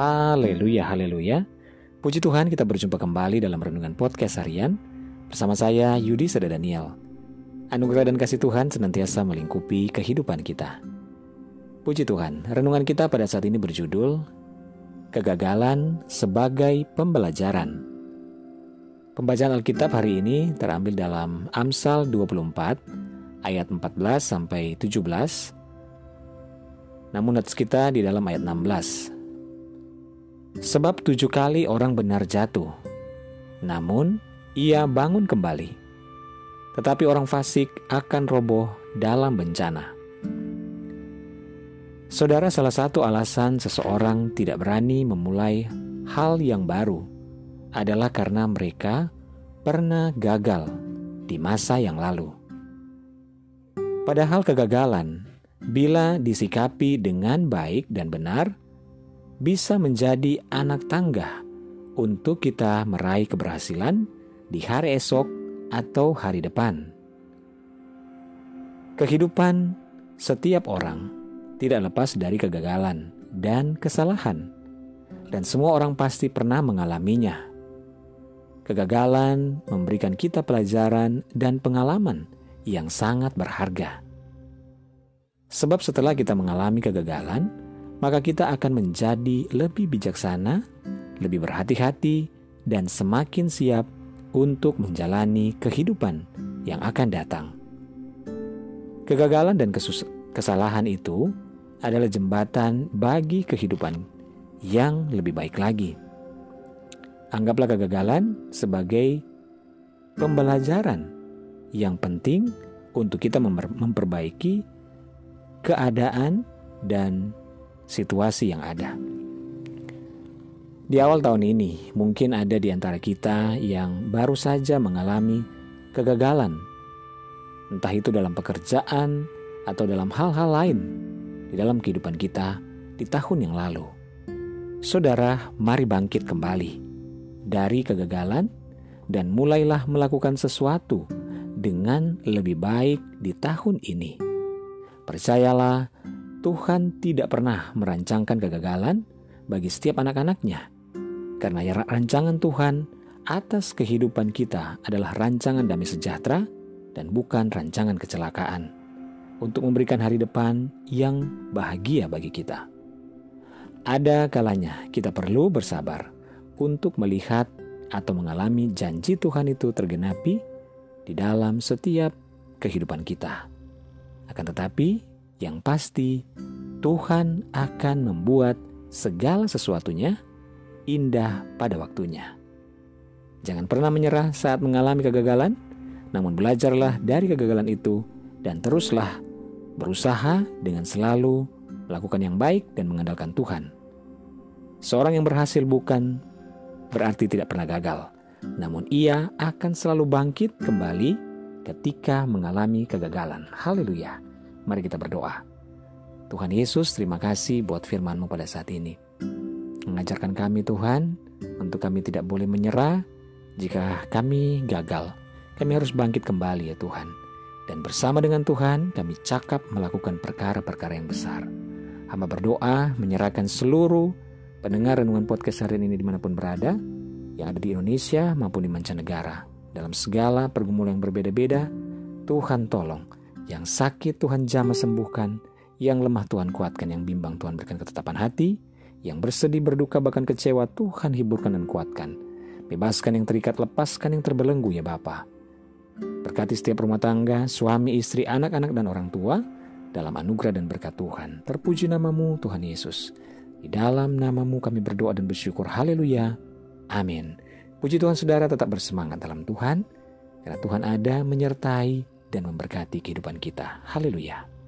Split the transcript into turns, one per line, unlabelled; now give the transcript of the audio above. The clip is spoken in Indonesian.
Haleluya, haleluya. Puji Tuhan kita berjumpa kembali dalam Renungan Podcast Harian bersama saya Yudi Seda Daniel. Anugerah dan kasih Tuhan senantiasa melingkupi kehidupan kita. Puji Tuhan, renungan kita pada saat ini berjudul Kegagalan sebagai Pembelajaran. Pembacaan Alkitab hari ini terambil dalam Amsal 24 ayat 14 sampai 17. Namun notes kita di dalam ayat 16. Sebab tujuh kali orang benar jatuh, namun ia bangun kembali. Tetapi orang fasik akan roboh dalam bencana. Saudara, salah satu alasan seseorang tidak berani memulai hal yang baru adalah karena mereka pernah gagal di masa yang lalu. Padahal kegagalan, bila disikapi dengan baik dan benar, bisa menjadi anak tangga untuk kita meraih keberhasilan di hari esok atau hari depan. Kehidupan setiap orang tidak lepas dari kegagalan dan kesalahan, dan semua orang pasti pernah mengalaminya. Kegagalan memberikan kita pelajaran dan pengalaman yang sangat berharga. Sebab setelah kita mengalami kegagalan, maka kita akan menjadi lebih bijaksana, lebih berhati-hati, dan semakin siap untuk menjalani kehidupan yang akan datang. Kegagalan dan kesalahan itu adalah jembatan bagi kehidupan yang lebih baik lagi. Anggaplah kegagalan sebagai pembelajaran yang penting untuk kita memperbaiki keadaan dan situasi yang ada. Di awal tahun ini, mungkin ada di antara kita yang baru saja mengalami kegagalan, entah itu dalam pekerjaan atau dalam hal-hal lain di dalam kehidupan kita di tahun yang lalu. Saudara, mari bangkit kembali dari kegagalan dan mulailah melakukan sesuatu dengan lebih baik di tahun ini. Percayalah, Tuhan tidak pernah merancangkan kegagalan bagi setiap anak-anaknya. Karena ya rancangan Tuhan atas kehidupan kita adalah rancangan damai sejahtera dan bukan rancangan kecelakaan. Untuk memberikan hari depan yang bahagia bagi kita. Ada kalanya kita perlu bersabar untuk melihat atau mengalami janji Tuhan itu tergenapi di dalam setiap kehidupan kita. Akan tetapi, yang pasti, Tuhan akan membuat segala sesuatunya indah pada waktunya. Jangan pernah menyerah saat mengalami kegagalan, namun belajarlah dari kegagalan itu dan teruslah berusaha dengan selalu melakukan yang baik dan mengandalkan Tuhan. Seorang yang berhasil bukan berarti tidak pernah gagal, namun ia akan selalu bangkit kembali ketika mengalami kegagalan. Haleluya! Mari kita berdoa. Tuhan Yesus, terima kasih buat firman-Mu pada saat ini. Mengajarkan kami Tuhan, untuk kami tidak boleh menyerah jika kami gagal. Kami harus bangkit kembali ya Tuhan. Dan bersama dengan Tuhan, kami cakap melakukan perkara-perkara yang besar. Hamba berdoa menyerahkan seluruh pendengar renungan podcast hari ini di mana pun berada, yang ada di Indonesia maupun di mancanegara. Dalam segala pergumulan yang berbeda-beda, Tuhan tolong yang sakit Tuhan jamah sembuhkan, yang lemah Tuhan kuatkan, yang bimbang Tuhan berikan ketetapan hati, yang bersedih berduka bahkan kecewa Tuhan hiburkan dan kuatkan. Bebaskan yang terikat, lepaskan yang terbelenggu ya Bapa. Berkati setiap rumah tangga, suami, istri, anak-anak dan orang tua dalam anugerah dan berkat Tuhan. Terpuji namamu Tuhan Yesus. Di dalam namamu kami berdoa dan bersyukur. Haleluya. Amin. Puji Tuhan saudara tetap bersemangat dalam Tuhan. Karena Tuhan ada menyertai dan memberkati kehidupan kita. Haleluya.